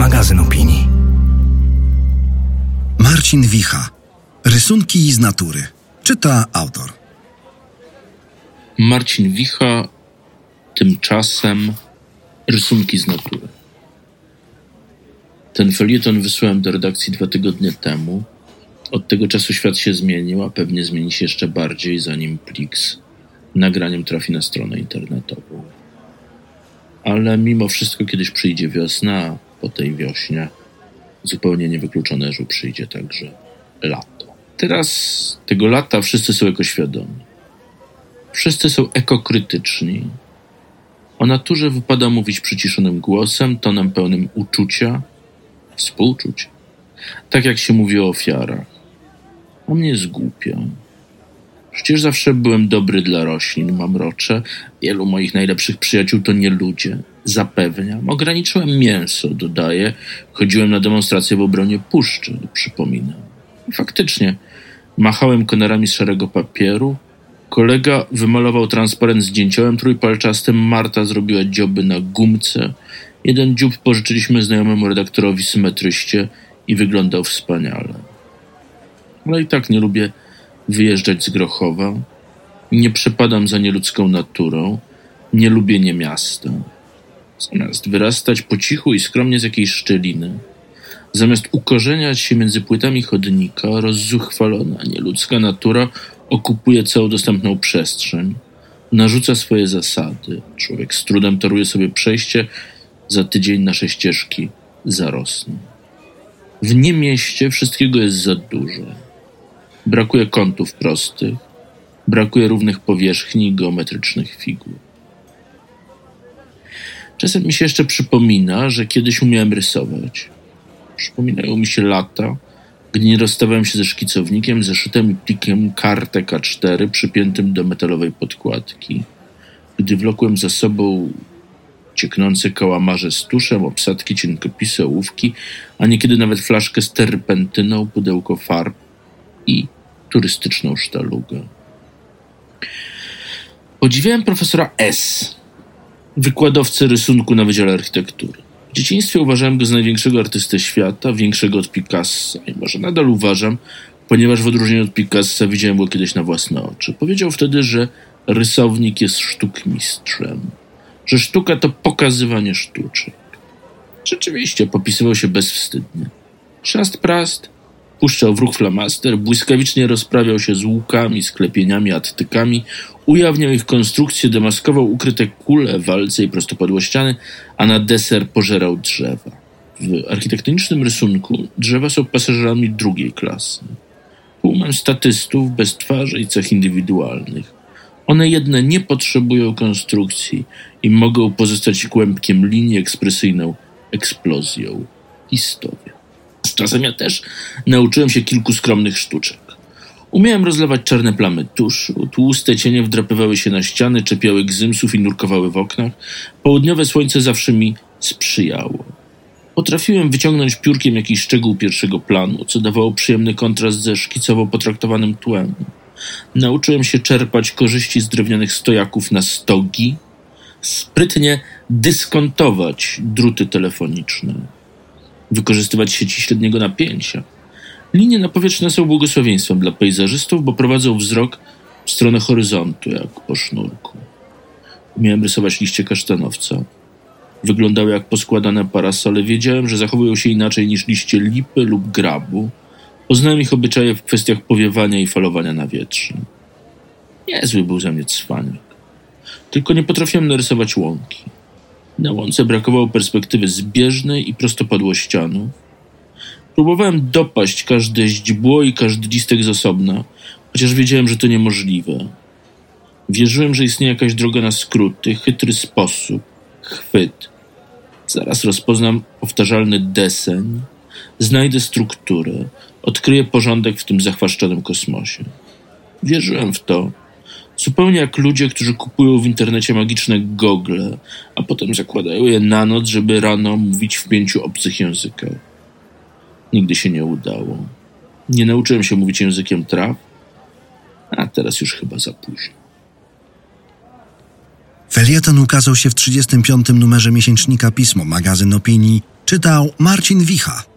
magazyn opinii. Marcin Wicha. Rysunki z natury. Czyta autor. Marcin Wicha, tymczasem rysunki z natury. Ten felieton wysłałem do redakcji dwa tygodnie temu. Od tego czasu świat się zmienił, a pewnie zmieni się jeszcze bardziej, zanim plik z nagraniem trafi na stronę internetową. Ale mimo wszystko kiedyś przyjdzie wiosna, po tej wiośnie zupełnie niewykluczone, że przyjdzie także lato. Teraz tego lata wszyscy są ekoświadomi. Wszyscy są ekokrytyczni. O naturze wypada mówić przyciszonym głosem, tonem pełnym uczucia, współczucia. Tak jak się mówi o ofiarach. A mnie jest głupio. Przecież zawsze byłem dobry dla roślin, mamrocze. Wielu moich najlepszych przyjaciół to nie ludzie. Zapewniam. Ograniczyłem mięso, dodaję. Chodziłem na demonstracje w obronie puszczy, przypominam. I faktycznie, machałem konarami z szarego papieru. Kolega wymalował transparent z dzięciołem trójpalczastym. Marta zrobiła dzioby na gumce. Jeden dziób pożyczyliśmy znajomemu redaktorowi symetryście i wyglądał wspaniale. Ale i tak nie lubię wyjeżdżać z Grochowa. Nie przepadam za nieludzką naturą. Nie lubię miasta. Zamiast wyrastać po cichu i skromnie z jakiejś szczeliny, zamiast ukorzeniać się między płytami chodnika, rozzuchwalona nieludzka natura okupuje całą dostępną przestrzeń, narzuca swoje zasady. Człowiek z trudem toruje sobie przejście, za tydzień nasze ścieżki zarosną. W niemieście wszystkiego jest za dużo. Brakuje kątów prostych, brakuje równych powierzchni geometrycznych figur. Czasem mi się jeszcze przypomina, że kiedyś umiałem rysować. Przypominają mi się lata, gdy nie rozstawałem się ze szkicownikiem, zeszytem i plikiem kartek A4 przypiętym do metalowej podkładki. Gdy wlokłem za sobą cieknące kałamarze z tuszem, obsadki, cienkopisy, ołówki, a niekiedy nawet flaszkę z terpentyną, pudełko farb i turystyczną sztalugę. Podziwiałem profesora S., wykładowcę rysunku na Wydziale Architektury. W dzieciństwie uważałem go za największego artystę świata, większego od Picassa i może nadal uważam, ponieważ w odróżnieniu od Picassa widziałem go kiedyś na własne oczy. Powiedział wtedy, że rysownik jest sztukmistrzem, że sztuka to pokazywanie sztuczek. Rzeczywiście popisywał się bezwstydnie. Szast prast, puszczał w ruch flamaster, błyskawicznie rozprawiał się z łukami, sklepieniami, attykami, ujawniał ich konstrukcję, demaskował ukryte kule, walce i prostopadłościany, a na deser pożerał drzewa. W architektonicznym rysunku drzewa są pasażerami drugiej klasy. Tłumem statystów bez twarzy i cech indywidualnych. One jedne nie potrzebują konstrukcji i mogą pozostać kłębkiem linii ekspresyjną, eksplozją. Historia. Czasem ja też nauczyłem się kilku skromnych sztuczek. Umiałem rozlewać czarne plamy tuszu, tłuste cienie wdrapywały się na ściany, czepiały gzymsów i nurkowały w oknach. Południowe słońce zawsze mi sprzyjało. Potrafiłem wyciągnąć piórkiem jakiś szczegół pierwszego planu, co dawało przyjemny kontrast ze szkicowo potraktowanym tłem. Nauczyłem się czerpać korzyści z drewnianych stojaków na stogi, sprytnie dyskontować druty telefoniczne, wykorzystywać sieci średniego napięcia. Linie napowietrzne są błogosławieństwem dla pejzażystów, bo prowadzą wzrok w stronę horyzontu, jak po sznurku. Umiałem rysować liście kasztanowca. Wyglądały jak poskładane parasole. Wiedziałem, że zachowują się inaczej niż liście lipy lub grabu. Poznałem ich obyczaje w kwestiach powiewania i falowania nawietrzeń. Niezły był ze mnie cwaniak. Tylko nie potrafiłem narysować łąki. Na łące brakowało perspektywy zbieżnej i prostopadłościanu. Próbowałem dopaść każde źdźbło i każdy listek z osobna, chociaż wiedziałem, że to niemożliwe. Wierzyłem, że istnieje jakaś droga na skróty, chytry sposób, chwyt. Zaraz rozpoznam powtarzalny deseń, znajdę strukturę, odkryję porządek w tym zachwaszczonym kosmosie. Wierzyłem w to, zupełnie jak ludzie, którzy kupują w internecie magiczne gogle, a potem zakładają je na noc, żeby rano mówić w pięciu obcych językach. Nigdy się nie udało. Nie nauczyłem się mówić językiem traw, a teraz już chyba za późno. Felieton ukazał się w 35. numerze miesięcznika Pismo, magazyn opinii, Czytał Marcin Wicha.